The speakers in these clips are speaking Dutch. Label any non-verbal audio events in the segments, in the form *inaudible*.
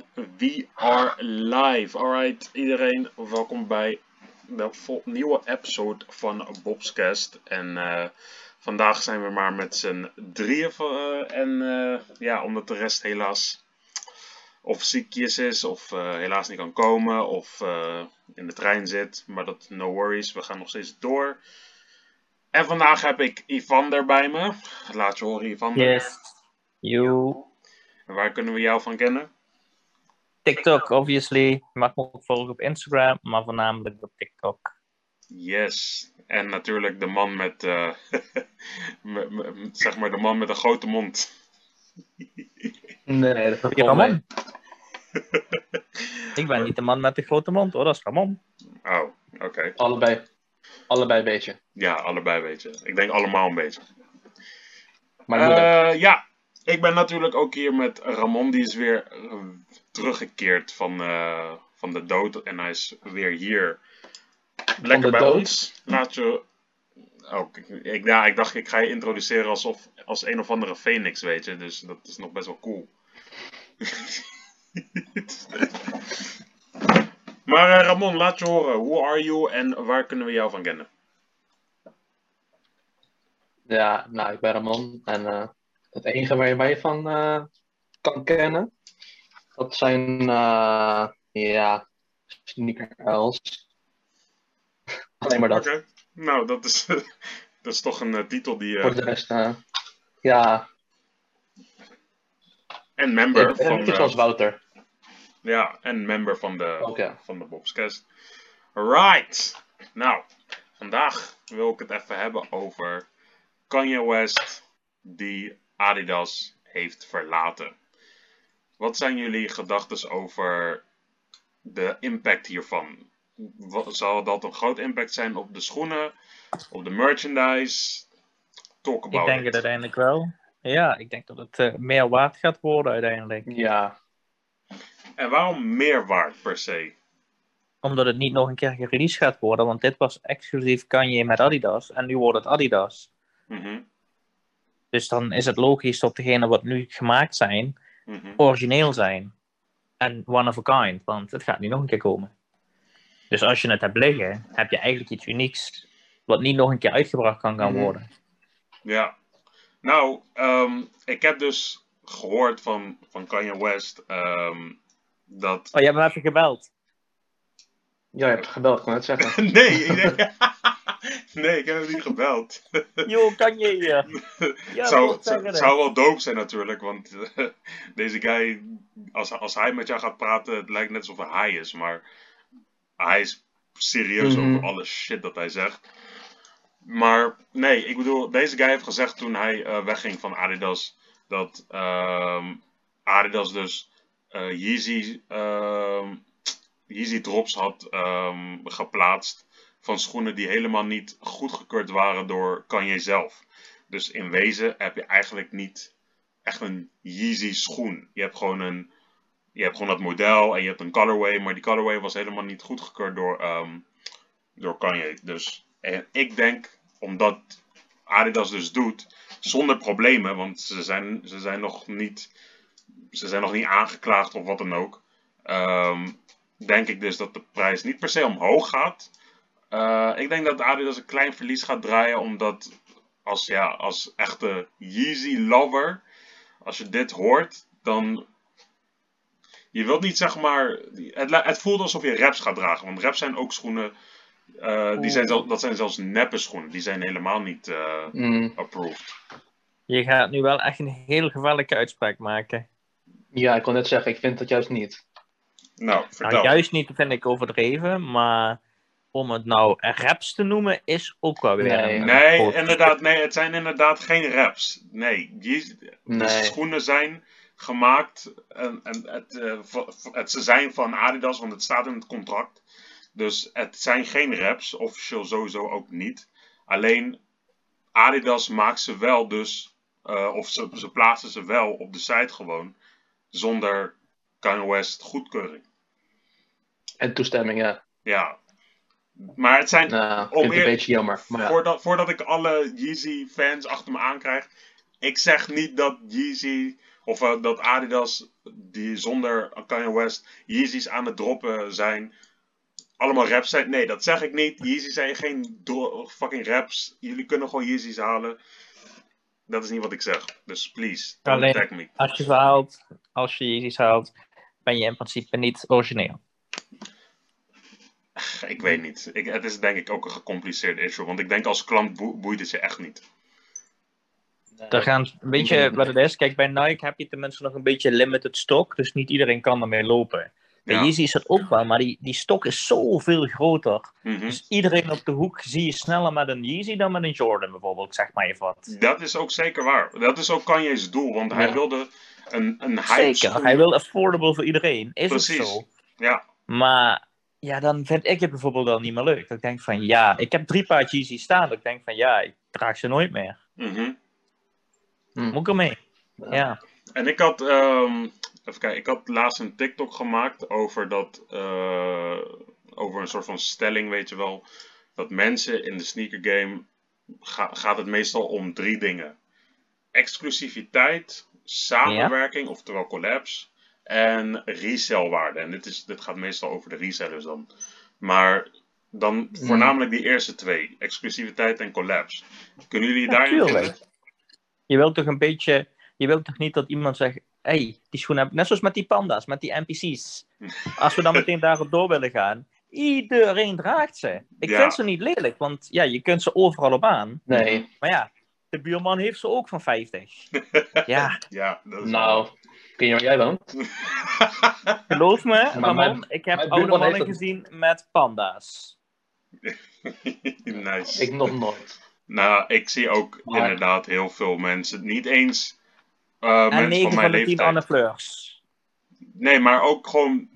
En we are live. Alright, iedereen, welkom bij de nieuwe episode van Bobscast. En uh, vandaag zijn we maar met z'n drieën. Uh, en uh, ja, omdat de rest helaas of ziekjes is, of helaas niet kan komen, of in de trein zit. Maar dat, no worries, we gaan nog steeds door. En vandaag heb ik Ivan er bij me. Laat je horen, Ivan. Yes. You. En waar kunnen we jou van kennen? TikTok, obviously. Je mag me ook volgen op Instagram, maar voornamelijk op TikTok. Yes. En natuurlijk de man met, *laughs* uh, zeg maar, de man met een grote mond. Nee, dat is Ramon. *laughs* Ik ben niet de man met de grote mond hoor, dat is Ramon. Oh, oké. Allebei. Allebei een beetje. Ja, allebei een beetje. Ik denk allemaal een beetje. Maar uh, ja, ik ben natuurlijk ook hier met Ramon, die is weer eh, teruggekeerd van, uh, van de dood. En hij is weer hier. Lekker bij dood? ons. Laat je. Oh, ik, ja, ik dacht, ik ga je introduceren alsof, als een of andere Phoenix, weet je. Dus dat is nog best wel cool. *laughs* maar uh, Ramon, laat je horen. Who are you en waar kunnen we jou van kennen? Ja, nou, ik ben Ramon en uh, het enige waar je mij van uh, kan kennen, dat zijn, uh, ja, sneaker-els. Alleen maar dat. Oké, nou, dat is, *laughs* dat is toch een uh, titel die... Voor de rest, ja. En member ik, van... Zoals Wouter. Ja, en member van de, okay. van de Bobscast. Right. Nou, vandaag wil ik het even hebben over Kanye West, die Adidas heeft verlaten. Wat zijn jullie gedachten over de impact hiervan? Zal dat een groot impact zijn op de schoenen, op de merchandise? Talk about Ik denk het uiteindelijk wel. Ja, ik denk dat het uh, meer waard gaat worden uiteindelijk. Ja. En waarom meer waard per se? Omdat het niet nog een keer gereleased gaat worden, want dit was exclusief Kanye met Adidas en nu wordt het Adidas. Mm dus dan is het logisch dat degenen wat nu gemaakt zijn, mhm. origineel zijn. En one of a kind, want het gaat niet nog een keer komen. Dus als je het hebt liggen, heb je eigenlijk iets unieks, wat niet nog een keer uitgebracht kan gaan Mhm. worden. Ja. Nou, ehm, ik heb dus gehoord van, van Kanye West ehm, dat... Oh, je hebt hem even gebeld. Ja, je hebt gebeld, ik kon het zeggen. *laughs* nee, ik denk... *laughs* nee, ik heb hem niet gebeld. *laughs* Yo, kan je hier? *laughs* Ja, zou, zou, wel dope zijn natuurlijk, want eh, deze guy, als, als hij met jou gaat praten, het lijkt net alsof hij is, maar hij is serieus Mhm. over alle shit dat hij zegt. Maar nee, ik bedoel, deze guy heeft gezegd toen hij eh, wegging van Adidas, dat ehm, Adidas dus eh Yeezy, ehm, Yeezy drops had ehm, geplaatst van schoenen die helemaal niet goedgekeurd waren door Kanye zelf. Dus in wezen heb je eigenlijk niet echt een Yeezy schoen. Je hebt gewoon een, je hebt gewoon dat model en je hebt een colorway, maar die colorway was helemaal niet goedgekeurd door, ehm, door Kanye. Dus en ik denk, omdat Adidas dus doet, zonder problemen, want ze zijn, ze zijn nog niet, ze zijn nog niet aangeklaagd of wat dan ook. ehm, denk ik dus dat de prijs niet per se omhoog gaat. Eh, ik denk dat Adidas een klein verlies gaat draaien, omdat als, ja, als echte Yeezy lover, als je dit hoort, dan. Je wilt niet zeg maar. Het, het voelt alsof je raps gaat dragen, want raps zijn ook schoenen. eh, die zijn dat zijn zelfs neppe schoenen, die zijn helemaal niet eh, Mm, approved. Je gaat nu wel echt een heel gevaarlijke uitspraak maken. ja, ik kon net zeggen, ik vind dat juist niet. Nou, vertel. Nou, juist niet vind ik overdreven, maar om het nou raps te noemen is ook wel weer Nee. een, Nee, inderdaad, nee, het zijn inderdaad geen raps. Nee, Yeezy- de schoenen zijn gemaakt en, en het, eh, het, ze zijn van Adidas, want het staat in het contract. Dus het zijn geen raps, officieel sowieso ook niet. Alleen Adidas maakt ze wel dus, eh, of ze, ze plaatsen ze wel op de site gewoon, zonder Kanye West goedkeuring. En toestemming, ja. Ja. Maar het zijn, Nou, ik Om vind het eer- een beetje jammer. Maar ja. Voordat, voordat ik alle Yeezy-fans achter me aankrijg. Ik zeg niet dat Yeezy of eh, dat Adidas die zonder Kanye West Yeezys aan het droppen zijn. Allemaal raps zijn. Nee, dat zeg ik niet. Yeezys zijn geen fucking raps. Jullie kunnen gewoon Yeezys halen. Dat is niet wat ik zeg. Dus please, Alleen- attack me. Als je ze haalt, als je Yeezys haalt, ben je in principe niet origineel. *laughs* Ik weet niet. Ik, het is denk ik ook een gecompliceerd issue. Want ik denk als klant boe- boeit het je echt niet. Er gaan, weet je wat het is? Kijk, bij Nike heb je tenminste nog een beetje limited stock, dus niet iedereen kan ermee lopen. Bij Ja. Yeezy is dat ook wel, maar die, die stok is zoveel groter. Mhm. Dus iedereen op de hoek zie je sneller met een Yeezy dan met een Jordan bijvoorbeeld, zeg maar even wat. Dat is ook zeker waar. Dat is ook Kanye's doel. Want hij wilde een, een hype Zeker, schoen- hij wil affordable voor iedereen, is Precies. ook zo. Ja, Maar ja, dan vind ik het bijvoorbeeld al niet meer leuk. Dat ik denk van ja, ik heb drie paar Yeezy staan, dat ik denk van ja, ik draag ze nooit meer. mhm. Moet ik ermee? Ja. En ik had, ehm, even kijken, ik had laatst een TikTok gemaakt over dat, eh, over een soort van stelling, weet je wel. Dat mensen in de sneaker game, ga- gaat het meestal om drie dingen. Exclusiviteit, samenwerking, oftewel collabs, en resellwaarde. En dit, is, dit gaat meestal over de resellers dan. Maar dan voornamelijk die eerste twee, exclusiviteit en collabs. Kunnen jullie Ja, daarin tuurlijk. vinden? Je wilt toch een beetje, je wilt toch niet dat iemand zegt, hé, hey, die schoenen heb ik, net zoals met die panda's, met die NPC's. *laughs* Als we dan meteen daarop door willen gaan, iedereen draagt ze. Ik Ja. vind ze niet lelijk, want ja, je kunt ze overal op aan. Nee, Maar ja, de buurman heeft ze ook van 50. *laughs* Ja, Ja, dat is nou, waar jij woont? *laughs* geloof me, Maar Ramon, mijn- ik heb oude mannen heeft gezien met panda's. *laughs* nice. Ik nog nooit. Nou, ik zie ook Maar- inderdaad heel veel mensen. Niet eens eh, En mensen 9 van van mijn de 10 leeftijd. Anne Fleurs. Nee, maar ook gewoon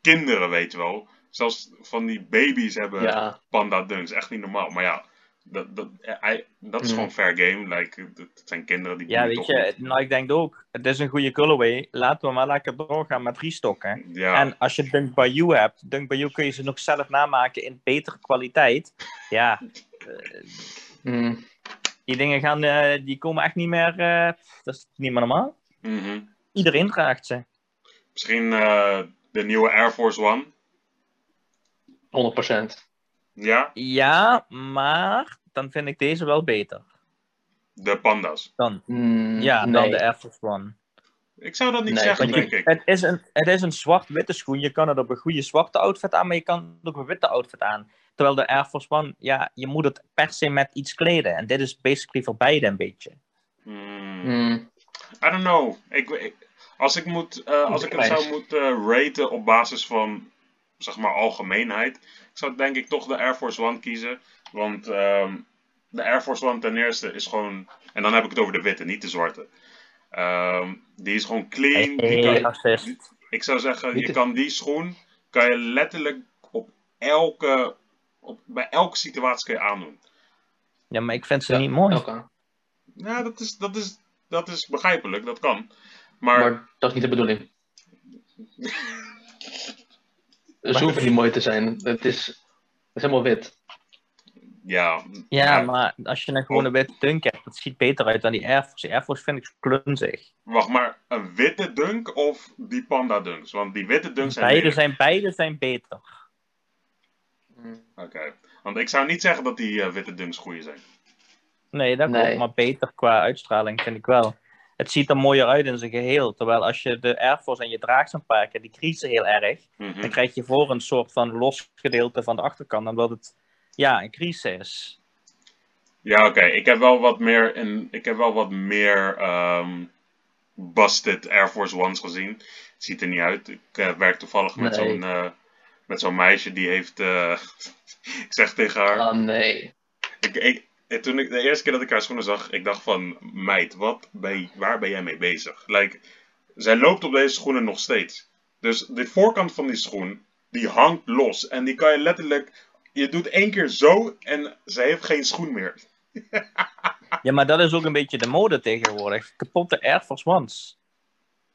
kinderen, weet je wel. Zelfs van die baby's hebben Ja, panda dunks. Echt niet normaal. Maar ja, dat, dat, eh, hij- dat is Mm. gewoon fair game. Like, het zijn kinderen die Ja, weet toch je, nou ik denk ook, het is een goede colorway. Laten we maar lekker doorgaan met restocken. niet. Ja, En als je Dunk by You hebt, Dunk by You kun je ze nog zelf namaken in betere kwaliteit. Ja, *laughs* mm, die dingen gaan, eh, die komen echt niet meer, eh, dat is niet meer normaal. mhm. Iedereen draagt ze. misschien eh, de nieuwe Air Force One. 100%. Ja, Ja, maar dan vind ik deze wel beter. de panda's. Dan, Mm, ja, dan de Air Force One. Ik zou dat niet Nee, zeggen, denk ik. het, is een, het is een zwart-witte schoen. Je kan het op een goede zwarte outfit aan, maar je kan het ook op een witte outfit aan. Terwijl de Air Force One, ja, je moet het per se met iets kleden. En dit is basically voor beide een beetje. Mm. Mm, I don't know. Ik, ik- als ik, moet, eh, als ik het zou moeten raten op basis van zeg maar algemeenheid, zou denk ik toch de Air Force One kiezen. Want ehm, de Air Force One ten eerste is gewoon, en dan heb ik het over de witte, niet de zwarte. Ehm, die is gewoon clean. Hey, kan, ik zou zeggen, Niet je de- kan die schoen kan je letterlijk op elke, op, bij elke situatie kun je aandoen. Ja, maar ik vind ze ja, niet mooi. oké. Ja, dat is, dat is, dat is begrijpelijk, dat kan. Maar, Maar dat is niet de bedoeling. *laughs* Ze hoeven niet mooi te zijn. Het is, het is helemaal wit. ja, Ja, maar als je een gewone witte dunk hebt, dat ziet beter uit dan die Air Force. Die Air Force vind ik klunzig. Wacht maar, een witte dunk of die panda dunks? Want die witte dunks zijn Beide lelijk. zijn, beide zijn beter. Oké. Want ik zou niet zeggen dat die eh, witte dunks goede zijn. Nee, dat Nee. klopt, maar beter qua uitstraling vind ik wel. Het ziet er mooier uit in zijn geheel. Terwijl als je de Air Force en je draagt ze een paar keer, die kriezen heel erg. Mhm. Dan krijg je voor een soort van los gedeelte van de achterkant, omdat het ja, een kries is. Ja, oké. Ik heb wel wat meer, in, ik heb wel wat meer ehm, busted Air Force Ones gezien. Het ziet er niet uit. Ik eh, werk toevallig met Nee. zo'n eh, met zo'n meisje die heeft. eh, *laughs* ik zeg tegen haar. Ah, nee. Ik, ik, en toen ik de eerste keer dat ik haar schoenen zag, ik dacht van, meid, wat ben waar ben jij mee bezig? Like, zij loopt op deze schoenen nog steeds. Dus de voorkant van die schoen, die hangt los. En die kan je letterlijk, je doet één keer zo en ze heeft geen schoen meer. *laughs* Ja, maar dat is ook een beetje de mode tegenwoordig. Kapotte Air Force Ones.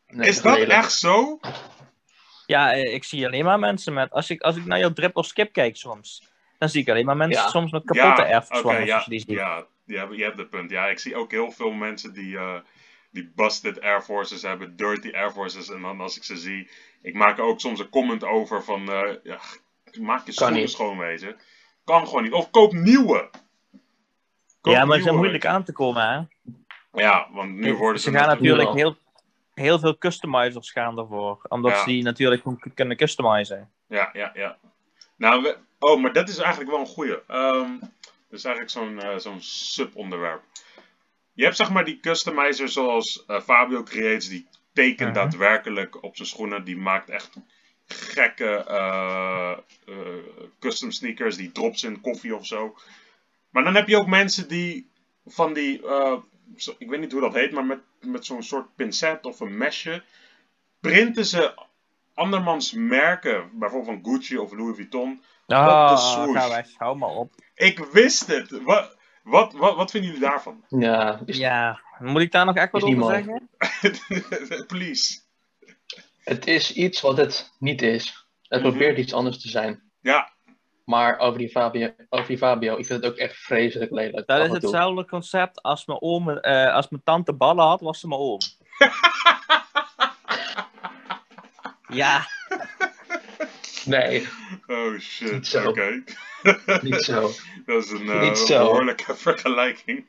nee is dat echt zo? Ja, eh, ik zie alleen maar mensen met... Als ik, als ik naar jouw drip of skip kijk soms, dan zie ik alleen maar mensen Ja. soms met kapotte Air Ones. ja, die ziet. ja, je hebt, je hebt het punt. Ja, ik zie ook heel veel mensen die, eh, die busted Air Forces hebben, dirty Air Forces. En dan als ik ze zie, ik maak er ook soms een comment over van, eh, ja, maak je schoenen niet. schoon, weet je. Kan gewoon niet. Of koop nieuwe. Koop ja, maar ze nieuwe, zijn moeilijk aan te komen, hè? Ja, want nu worden ze... ze gaan natuurlijk heel, heel veel customizers gaan ervoor. Omdat ze die natuurlijk kunnen customizen. Ja, ja, ja. Nou, we- oh, maar dat is eigenlijk wel een goeie. Ehm dat is eigenlijk zo'n eh, zo'n sub-onderwerp. Je hebt zeg maar die customizer zoals eh, Fabio Creates, die tekent Mhm. daadwerkelijk op zijn schoenen. Die maakt echt gekke eh, custom sneakers, die drops in koffie of zo. Maar dan heb je ook mensen die van die, zo- ik weet niet hoe dat heet, maar met, met zo'n soort pincet of een mesje, printen ze andermans merken, bijvoorbeeld van Gucci of Louis Vuitton. Ah, swoosh. ga weg, hou maar op. Ik wist het! Wat, wat, wat, wat vinden jullie daarvan? Ja, is- Ja, moet ik daar nog echt wat over mooi. zeggen? *laughs* Please. het is iets wat het niet is. Het Mhm. probeert iets anders te zijn. Ja, Maar over die, Fabio, over die Fabio, ik vind het ook echt vreselijk lelijk. Dat is hetzelfde concept als mijn oom, eh, als mijn tante ballen had, was ze mijn oom. *laughs* ja, Nee, oh shit, Niet zo. oké. niet zo. *laughs* Dat is een eh, Niet zo. behoorlijke *laughs* vergelijking.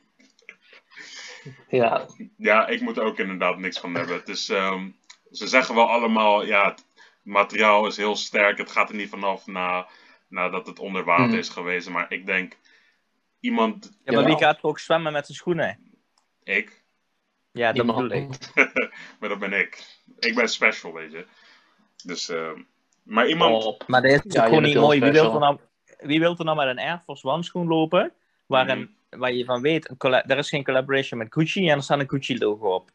Ja, Ja, ik moet er ook inderdaad niks van hebben. Het is, ehm, ze zeggen wel allemaal, ja, het materiaal is heel sterk. Het gaat er niet vanaf na, nadat het onder water Hmm. is geweest. Maar ik denk, iemand, ja maar wie gaat er ook zwemmen met zijn schoenen? ik, Ja, dat bedoel ik. *laughs* maar dat ben ik. Ik ben special, weet je. Dus, ehm, maar iemand, Op. Maar dat is Ja, gewoon niet mooi. Wie wil, er nou, wie wil er nou met een Air Force One schoen lopen, waarin, waar je van weet, een er is geen collaboration met Gucci en er staat een Gucci logo op.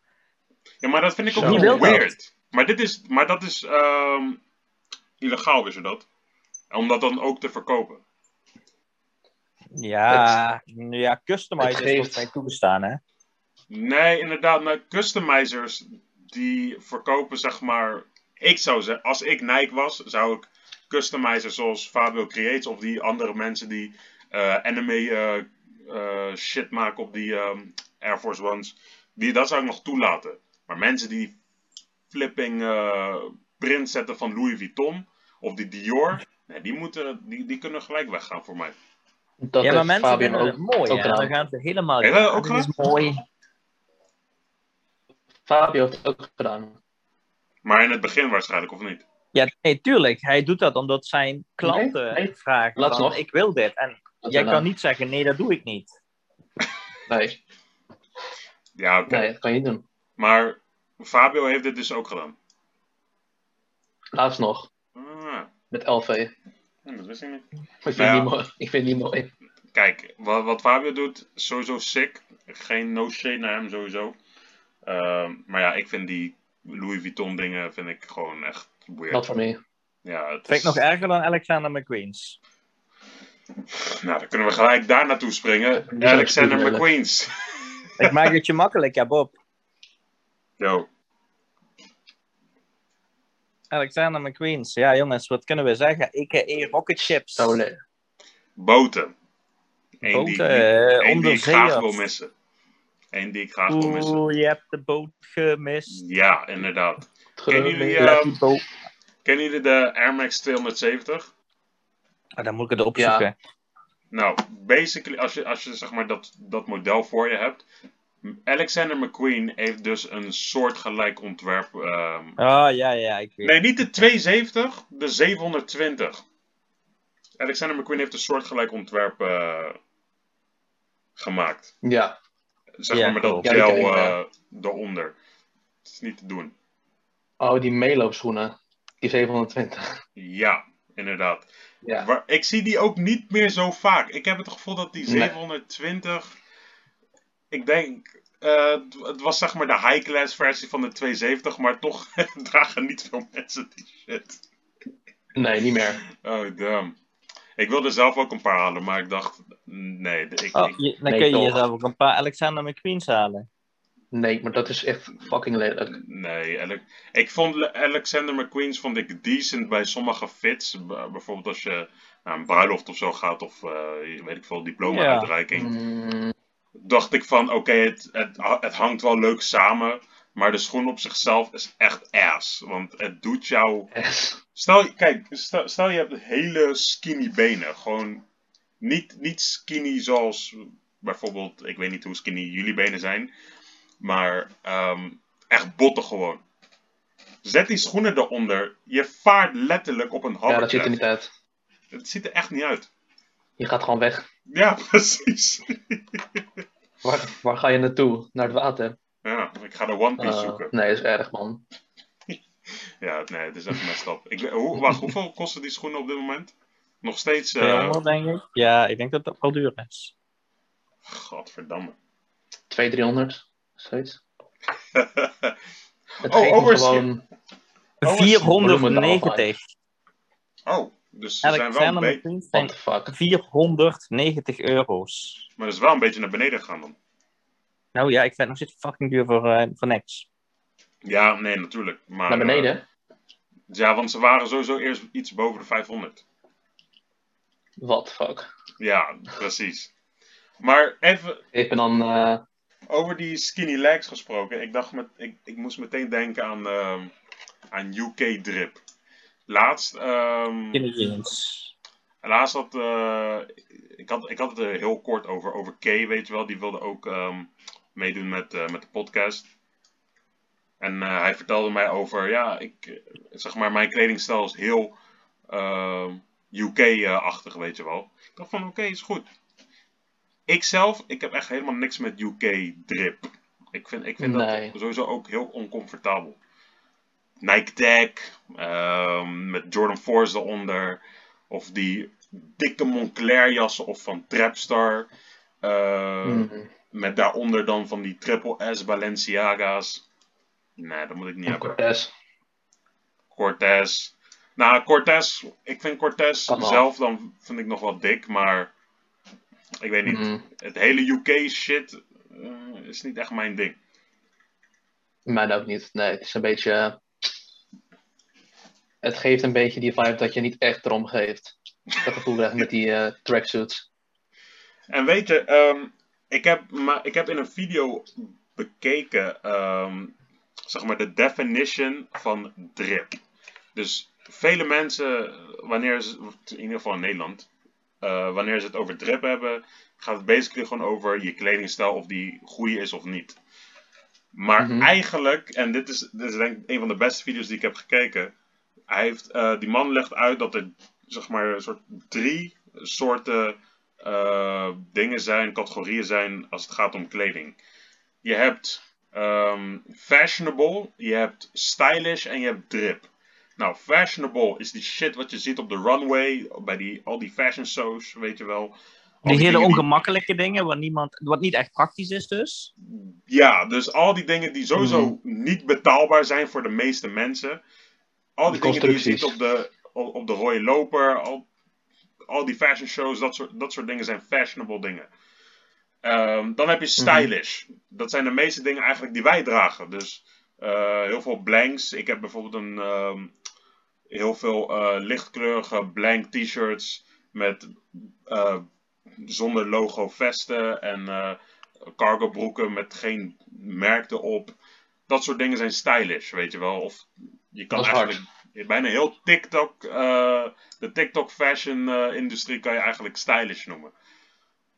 ja, maar dat vind ik ook dat? weird. Maar, dit is, maar dat is ehm, illegaal, wist je dat? Om dat dan ook te verkopen. Ja, ja het is geeft- volgens mij toegestaan, hè? Nee, inderdaad. Maar customizers die verkopen zeg maar. Ik zou zeggen, als ik Nike was, zou ik customizers zoals Fabio Creates of die andere mensen die eh, anime eh, eh, shit maken op die ehm, Air Force Ones, die, dat zou ik nog toelaten. Maar mensen die flipping eh print zetten van Louis Vuitton of die Dior, nee, die, moeten, die, die kunnen gelijk weggaan voor mij. Dat ja, maar mensen vinden ook, het mooi, ook hè? Dan gedaan. gaan ze helemaal... Dat is mooi. Fabio heeft het ook gedaan. Maar in het begin waarschijnlijk, of niet? Ja, nee, tuurlijk. Hij doet dat omdat zijn klanten Nee, nee. vragen Laat van, nog. ik wil dit. En jij kan dan- niet zeggen, nee, dat doe ik niet. *laughs* Nee, Ja, oké. nee, dat kan je niet doen. Maar Fabio heeft dit dus ook gedaan. Laatst nog, Ah, met LV. hm, dat wist ik niet. Ik vind, Nou ja. het niet mooi. ik vind het niet mooi. Kijk, wat, wat Fabio doet, sowieso sick. Geen no shade naar hem sowieso. Ehm, maar ja, ik vind die Louis Vuitton dingen vind ik gewoon echt weird. Not for me. Ja, het Vind ik nog erger dan Alexander McQueen's. Nou, dan kunnen we gelijk daar naartoe springen. Alexander McQueen's. *laughs* Ik maak het je makkelijk, ja Bob. Yo, Alexander McQueen's. Ja jongens, wat kunnen we zeggen? A.k.a. Rocket Chips. Boten. Eén Boten, die, eh, die ik graag wil missen. Eén die ik graag wil missen. Oeh, je hebt de boot gemist. Ja, inderdaad. Kennen jullie, eh. Kennen jullie de Air Max 270? Ah, dan moet ik het opzoeken. Nou, basically, als je, als je zeg maar dat, dat model voor je hebt. Alexander McQueen heeft dus een soortgelijk ontwerp. ehm, Ah, ja, ja, ik weet nee, niet de 270, de 720. Alexander McQueen heeft een soortgelijk ontwerp eh, gemaakt. Ja, Zeg Ja, maar met dat. Ja, gel eh, ja. eronder. Het is niet te doen. oh, die meeloopschoenen. Die 720. Ja, inderdaad. Ja, Waar- ik zie die ook niet meer zo vaak. Ik heb het gevoel dat die Nee. 720. Ik denk. eh, het- het was zeg maar de high-class versie van de 270, maar toch *laughs* dragen niet veel mensen die shit. nee, niet meer. Oh, damn. Ik wilde zelf ook een paar halen, maar ik dacht. Nee, ik, Oh, ik- je- dan Nee, kun je toch. jezelf ook een paar Alexander McQueen's halen. Nee, maar dat is echt fucking lelijk. nee ik vond Le- Alexander McQueen's vond ik decent bij sommige fits. Bijvoorbeeld als je naar een bruiloft of zo gaat, of eh, weet ik veel, diploma-uitreiking. Mm, dacht ik van, oké, het, het, het hangt wel leuk samen. Maar de schoen op zichzelf is echt ass. Want het doet jou Yes. Stel, kijk, stel, stel je hebt hele skinny benen. Gewoon niet, niet skinny zoals bijvoorbeeld, ik weet niet hoe skinny jullie benen zijn. Maar ehm, echt botten gewoon. Zet die schoenen eronder. Je vaart letterlijk op een Ja, dat ziet er niet uit. Het ziet er echt niet uit. Je gaat gewoon weg. Ja, *laughs* precies. Waar, waar ga je naartoe? Naar het water? Ik ga de One Piece Uh, zoeken. nee, is erg, man. *laughs* Ja, nee, het is echt messed up. Ik, hoe, wacht, hoeveel *laughs* kosten die schoenen op dit moment? Nog steeds... eh 200 denk ik. Ja, ik denk dat dat wel duur is. Godverdamme. 200, 300, zoiets. *laughs* Het Oh, over- gewoon... Oh, 490. oh, dus ze zijn wel een beetje... Prince What zijn the fuck? 490 euro's. Maar dat is wel een beetje naar beneden gegaan dan. Nou ja, ik vind het nog steeds fucking duur voor, eh, voor niks. Ja, nee, natuurlijk. Maar, Naar beneden? eh, ja, want ze waren sowieso eerst iets boven de 500. What the fuck? Ja, precies. Maar even Ik ben dan... eh, over die skinny legs gesproken. Ik dacht met, ik, ik moest meteen denken aan, ehm, aan UK drip. Laatst, ehm, In de jeans. laatst had, eh, ik had ik had het er heel kort over, over Kay, weet je wel. Die wilde ook ehm, meedoen met, eh, met de podcast. En eh, hij vertelde mij over, ja, ik, eh, zeg maar, mijn kledingstijl is heel UK-achtig, weet je wel. Ik dacht van, oké, is goed. Ik zelf, ik heb echt helemaal niks met UK-drip. Ik vind, ik vind Nee. dat sowieso ook heel oncomfortabel. Nike Tag, ehm, met Jordan Force eronder. Of die dikke Moncler jassen of van Trapstar. mm, Met daaronder dan van die Triple S Balenciaga's. Nee, dat moet ik niet hebben. Cortez. Cortez. Nou, Cortez, ik vind Cortez zelf dan vind ik nog wel dik, maar ik weet niet. Mm, Het hele UK shit eh, is niet echt mijn ding. mij ook niet. Nee, het is een beetje... eh, Het geeft een beetje die vibe dat je niet echt erom geeft. Dat gevoel krijg met die eh, tracksuits. En weet je, ehm, ik, heb, maar, ik heb in een video bekeken, ehm, zeg maar, de definition van drip. Dus vele mensen, wanneer ze, in ieder geval in Nederland, eh, wanneer ze het over drip hebben, gaat het basically gewoon over je kledingstijl, of die goede is of niet. Maar Mhm. eigenlijk, en dit is, dit is denk ik een van de beste video's die ik heb gekeken, hij heeft, eh, die man legt uit dat er, zeg maar, een soort drie soorten eh, dingen zijn, categorieën zijn als het gaat om kleding. Je hebt ehm, fashionable, je hebt stylish en je hebt drip. Nou, fashionable is die shit wat je ziet op de runway, bij die, al die fashion shows, weet je wel. Die hele die- ongemakkelijke dingen, wat, niemand, wat niet echt praktisch is dus. Ja, dus al die dingen die sowieso Mhm. niet betaalbaar zijn voor de meeste mensen. Al die, Die dingen die je ziet op de, op op de rode loper, al, al die fashion shows, dat soort, dat soort dingen zijn fashionable dingen. Ehm, dan heb je stylish. Dat zijn de meeste dingen eigenlijk die wij dragen. Dus eh, heel veel blanks. Ik heb bijvoorbeeld een, ehm, heel veel eh, lichtkleurige blank t-shirts met eh, zonder logo vesten en cargo broeken met geen merk erop. Dat soort dingen zijn stylish, weet je wel. Of je kan Dat eigenlijk bijna heel TikTok, eh, de TikTok fashion eh, industrie kan je eigenlijk stylish noemen.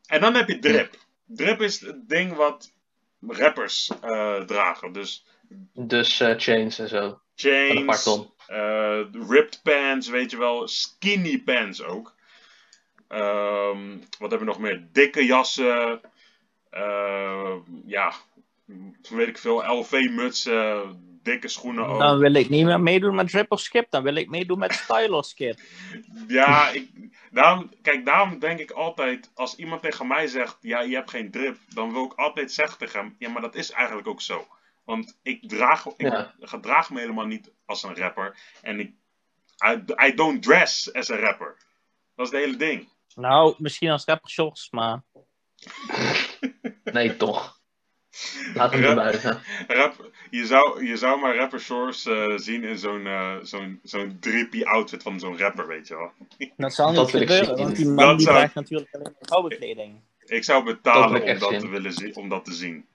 En dan heb je drip. Drip is het ding wat rappers eh, dragen. Dus Dus chains en zo. Chains, ripped pants, weet je wel, skinny pants ook. Ehm, wat hebben we nog meer? Dikke jassen. ja, weet ik veel, LV-mutsen, dikke schoenen ook. Dan wil ik niet meer meedoen met Drip of Skip, dan wil ik meedoen met *laughs* Style of Skip. Ja, ik, daarom, kijk, daarom denk ik altijd, als iemand tegen mij zegt, ja, je hebt geen drip, dan wil ik altijd zeggen tegen hem, ja, maar dat is eigenlijk ook zo. Want ik draag, ik Ja. gedraag me helemaal niet als een rapper. En ik, I, I don't dress as a rapper. Dat is het hele ding. Nou, misschien als rapper shorts, maar... Nee, toch. Laat hem Ja. erbuiten. Rap, je, zou, je zou maar rapper shorts eh, zien in zo'n eh, zo'n zo'n drippy outfit van zo'n rapper, weet je wel. Dat zal Dat niet wil ik gebeuren, want die man Dat die zou- draagt natuurlijk alleen maar vrouwenkleding. Ik zou betalen om dat, te willen zien, om dat te zien.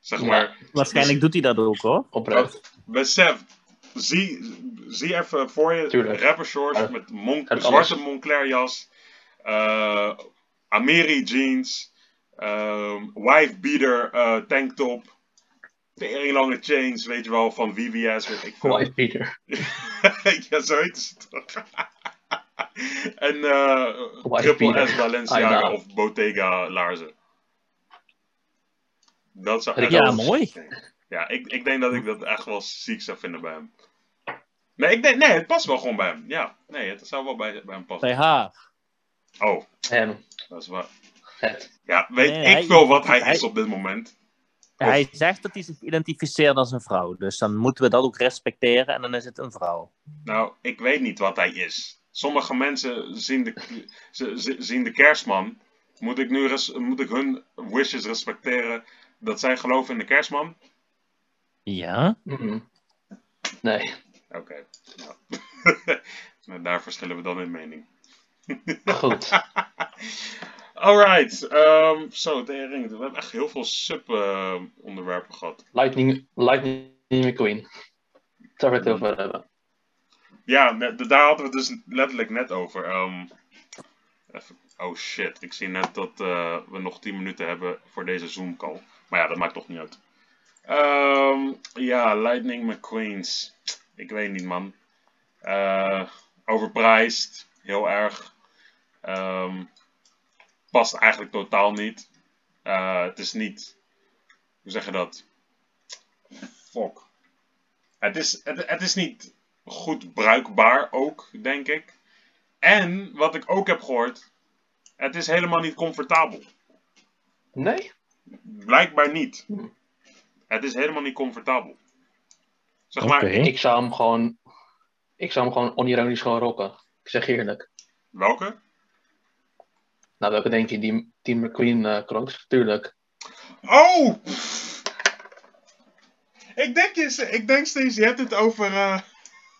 Zeg Ja. maar, Waarschijnlijk doet hij dat ook hoor. Oprecht. besef, zie, zie even voor je Tuurlijk. rapper shorts met Mon zwarte. Moncler jas, eh Ameri jeans, ehm wife beater eh, tanktop, tering lange chains, weet je wel, van VVS, weet ik veel. Wife Peter. *laughs* ja, zoiets. *laughs* en eh Wife Triple beater. S Balenciaga know. of Bottega laarzen. Dat zou echt Ja, wel mooi. Ja, ik, ik denk dat ik dat echt wel ziek zou vinden bij hem. Nee, ik denk, nee, het past wel gewoon bij hem. Ja, nee, het zou wel bij, bij hem passen. Bij haar. Oh, En dat is waar. Het. Ja, weet Nee, ik hij- veel wat hij, hij- is op dit moment. Hij zegt dat hij zich identificeert als een vrouw. Dus dan moeten we dat ook respecteren en dan is het een vrouw. Nou, ik weet niet wat hij is. Sommige mensen zien de, ze, ze- zien de kerstman. Moet ik nu res- moet ik hun wishes respecteren dat zij geloven in de kerstman? Ja? Mhm. Nee, Oké. Nou. *laughs* Nou, Daar verschillen we dan in mening. goed. *laughs* Alright. ehm zo, tering. We hebben echt heel veel sub-onderwerpen gehad. Lightning, Lightning McQueen. Daar we het over hebben. Ja, daar hadden we het dus letterlijk net over. Ehm, even, oh shit, ik zie net dat eh, we nog 10 minuten hebben voor deze Zoom-call. Maar ja, dat maakt toch niet uit. Ehm, ja, Lightning McQueens. Ik weet niet, man. Eh overprijsd, heel erg. Past eigenlijk totaal niet. Eh, het is niet. Hoe zeg je dat? Fuck. Het is, het, het is niet goed bruikbaar ook, denk ik. En wat ik ook heb gehoord, het is helemaal niet comfortabel. Nee? Blijkbaar niet. Hm. Het is helemaal niet comfortabel. Zeg maar, Ik zou hem gewoon. Ik zou hem gewoon onironisch gewoon rocken. Ik zeg eerlijk. welke? Nou, welke denk je? Die Team McQueen eh crocs? Tuurlijk. Oh! Ik denk, je, ik denk steeds, je hebt het over, eh,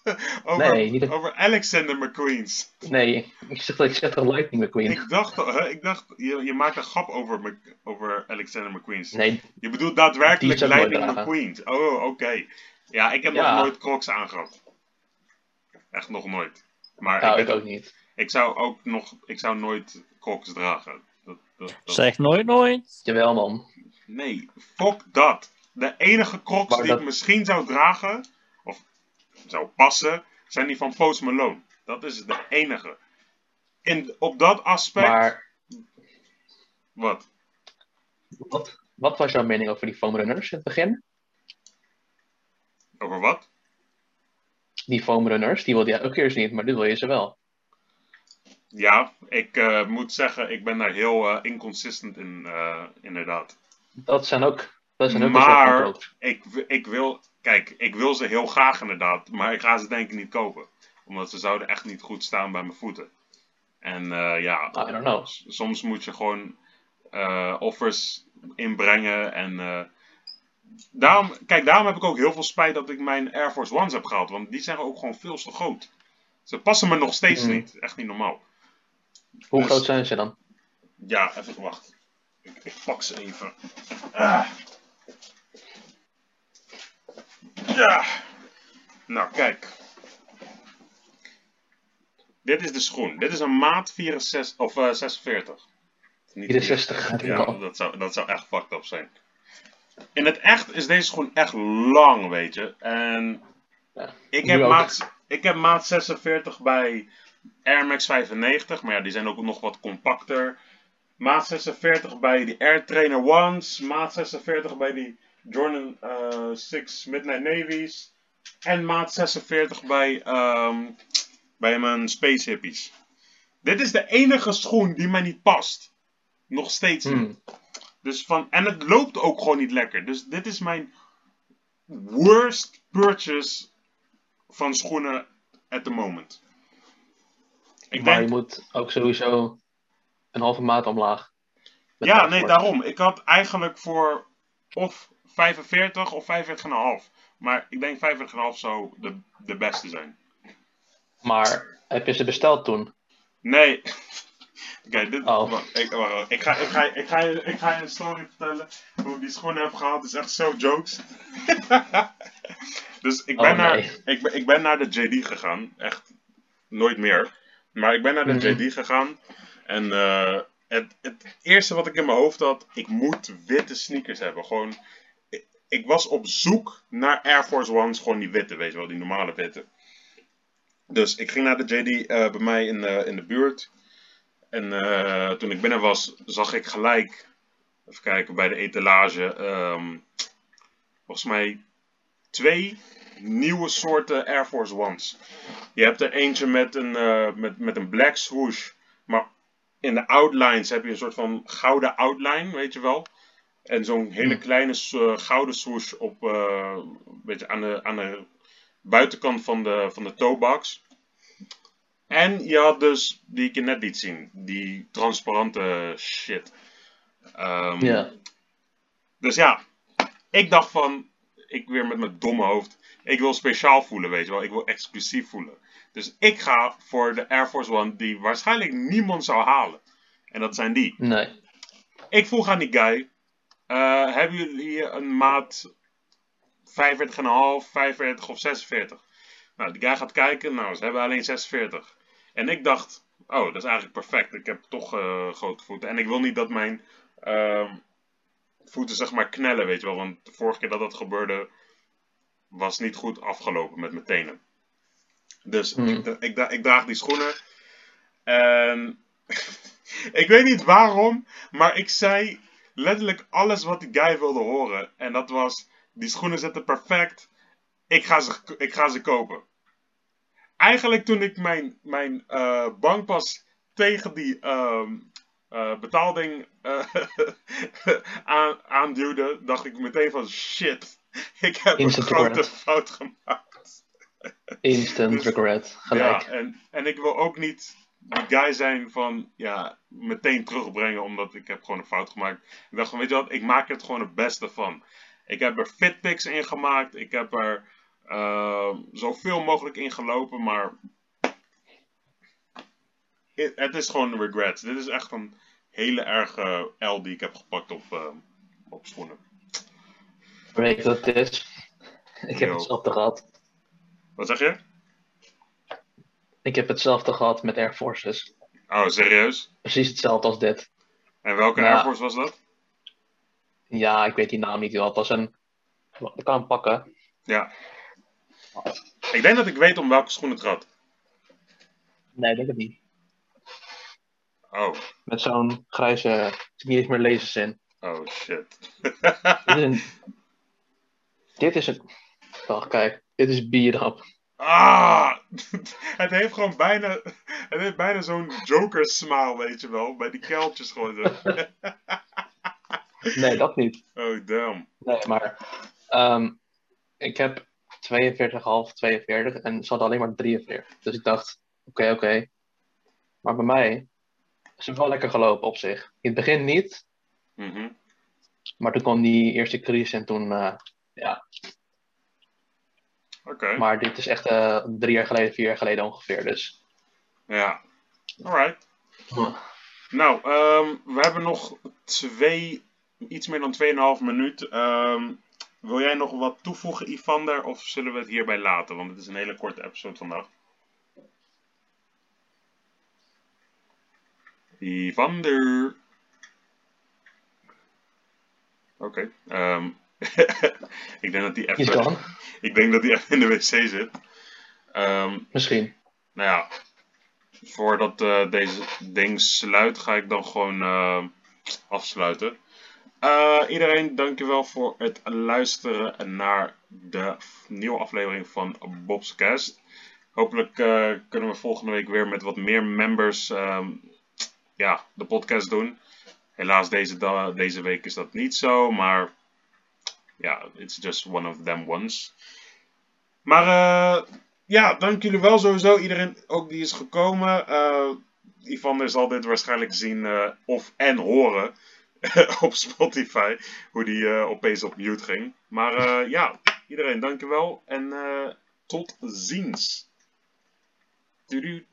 *laughs* over, Nee, niet over Alexander McQueen's. Nee, ik zeg, ik zeg toch Lightning McQueen? Ik dacht, hè, ik dacht je, je maakt een grap over, Mc- over Alexander McQueen's. Nee, Je bedoelt daadwerkelijk Die Lightning nooit dragen. McQueen. Oh, oké. Ja, ik heb Ja. nog nooit Crocs aangehad. Echt nog nooit. Maar nou, ik, ik ook niet. ik zou ook nog, ik zou nooit Crocs dragen. Dat, dat, dat- Zeg nooit nooit. Jawel, man. Nee, fuck dat. De enige Crocs Maar die dat- ik misschien zou dragen, of zou passen, zijn die van Post Malone. Dat is de enige. In, op dat aspect, Maar wat? wat, wat was jouw mening over die foam runners in het begin? Over wat? Die foam runners, die wilde jij ook eerst niet, maar nu wil je ze wel. Ja, ik eh, moet zeggen, ik ben daar heel eh, inconsistent in, eh, inderdaad. Dat zijn ook, dat zijn ook Maar-. Ik, ik wil, kijk, ik wil ze heel graag inderdaad, maar ik ga ze denk ik niet kopen. Omdat ze zouden echt niet goed staan bij mijn voeten. En ja, I don't know. soms moet je gewoon offers inbrengen. En daarom, kijk, daarom heb ik ook heel veel spijt dat ik mijn Air Force Ones heb gehaald. Want die zijn ook gewoon veel te groot. Ze passen me nog steeds Mhm. niet. Echt niet normaal. Hoe Dus- groot zijn ze dan? Ja, even wacht. Ik, ik pak ze even. Ah. Ja. Nou, kijk. Dit is de schoen. Dit is een maat 64, of eh, 46. Niet 64. Ja, dat zou, dat zou echt fucked up zijn. In het echt is deze schoen echt lang, weet je. En Ja, ik, heb maat, ik heb maat 46 bij Air Max 95, maar ja, die zijn ook nog wat compacter. Maat 46 bij die Air Trainer Ones. Maat 46 bij die Jordan eh 6 Midnight Navies. En maat 46 bij, ehm, bij mijn Space Hippies. Dit is de enige schoen die mij niet past. Nog steeds niet. Hmm. Dus van, en het loopt ook gewoon niet lekker. Dus dit is mijn worst purchase van schoenen at the moment. Ik maar denk, je moet ook sowieso een halve maat omlaag. Ja, nee, daarom. Ik had eigenlijk voor of 45 of 45,5. Maar ik denk 45,5 zou de, de beste zijn. Maar heb je ze besteld toen? Nee, *laughs* Kijk, dit, Oh. wacht, ik, wacht, ik, ga, ik, ga, ik, ga, je- ik ga je een story vertellen hoe ik die schoenen heb gehaald. Het is echt zo jokes. *laughs* dus ik ben, Oh, naar, ik, ik ben naar de JD gegaan. Echt nooit meer. Maar ik ben naar de Mhm. JD gegaan. En eh, het, het eerste wat ik in mijn hoofd had, ik moet witte sneakers hebben. Gewoon, ik, ik was op zoek naar Air Force Ones, gewoon die witte, weet je wel, die normale witte. Dus ik ging naar de JD eh, bij mij in, de in de buurt. En eh, toen ik binnen was, zag ik gelijk, even kijken, bij de etalage, ehm, volgens mij twee nieuwe soorten Air Force Ones. Je hebt er eentje met een, eh, met, met een black swoosh, maar in de outlines heb je een soort van gouden outline, weet je wel. En zo'n hele Hm. kleine eh, gouden swoosh op, eh, weet je, aan, de, aan de buitenkant van de, van de toebox. En je had dus, die ik je net liet zien, die transparante shit. Ehm, Ja. Dus ja, ik dacht van, ik weer met mijn domme hoofd, ik wil speciaal voelen, weet je wel. Ik wil exclusief voelen. Dus ik ga voor de Air Force One die waarschijnlijk niemand zou halen. En dat zijn die. Nee. Ik vroeg aan die guy, eh, hebben jullie een maat 45,5, 45 of 46? Nou, die guy gaat kijken, nou, ze hebben alleen 46. En ik dacht, oh, dat is eigenlijk perfect. Ik heb toch eh, grote voeten. En ik wil niet dat mijn ehm, voeten, zeg maar, knellen, weet je wel. Want de vorige keer dat dat gebeurde, was niet goed afgelopen met mijn tenen. Dus Hmm. ik, ik, dra- ik draag die schoenen. En *laughs* ik weet niet waarom, maar ik zei letterlijk alles wat die guy wilde horen. En dat was, die schoenen zitten perfect. Ik ga ze, ik ga ze kopen. Eigenlijk toen ik mijn, mijn eh, bankpas tegen die ehm, eh, betaalding eh, *laughs* aan, aanduwde, dacht ik meteen van shit. *laughs* Ik heb Instant een grote regret. fout gemaakt. Instant Dus- regret. Gelijk. Ja, en, en ik wil ook niet die guy zijn van, ja, meteen terugbrengen omdat ik heb gewoon een fout gemaakt. Ik dacht van, weet je wat, ik maak er gewoon het beste van. Ik heb er fitpics in gemaakt, ik heb er eh, zoveel mogelijk in gelopen, maar het, het is gewoon een regret. Dit is echt een hele erge L die ik heb gepakt op, eh, op schoenen. Weet wat het is? Ik heb Yo. hetzelfde gehad. Wat zeg je? Ik heb hetzelfde gehad met Air Forces. Oh, serieus? Precies hetzelfde als dit. En welke Ja. Air Force was dat? Ja, ik weet die naam niet. Het was een... Ik kan hem pakken. Ja. Ik denk dat ik weet om welke schoen het gaat. Nee, ik denk het niet. Oh, Met zo'n grijze... Zit niet eens meer lasers in. oh shit. Dit is een... *laughs* Dit is een... Wacht, kijk. Dit is beat-up. ah! *laughs* Het heeft gewoon bijna, het heeft bijna zo'n Joker smile, weet je wel. Bij die keltjes gewoon. Nee, dat niet. Oh, damn. Nee, maar... ehm, ik heb 42,5, 42 en ze hadden alleen maar 43. Dus ik dacht, oké, oké. Maar bij mij is het wel lekker gelopen op zich. In het begin niet, Mhm. maar toen kwam die eerste crisis en toen... eh, ja, Oké. maar dit is echt eh, drie jaar geleden, vier jaar geleden ongeveer. Dus Ja. Alright. *laughs* Nou, ehm, we hebben nog twee, iets meer dan 2,5 minuut. Ehm, wil jij nog wat toevoegen, Ivander? Of zullen we het hierbij laten? Want het is een hele korte episode vandaag. Ivander. Oké. ehm, *laughs* ik denk dat die even, *laughs* ik denk dat die even in de wc zit. Ehm, misschien. nou ja, voordat eh, deze ding sluit, ga ik dan gewoon eh, afsluiten. Eh, iedereen, dankjewel voor het luisteren naar de nieuwe aflevering van Bob's Cast. Hopelijk eh, kunnen we volgende week weer met wat meer members ehm, ja, de podcast doen. Helaas deze, deze week is dat niet zo, maar ja, it's just one of them ones. Maar eh, ja, dank jullie wel sowieso. Iedereen ook die is gekomen. Ivan zal dit waarschijnlijk zien eh, of en horen *laughs* op Spotify. Hoe die opeens op mute ging. Maar ja, iedereen dankjewel. En tot ziens. Doei.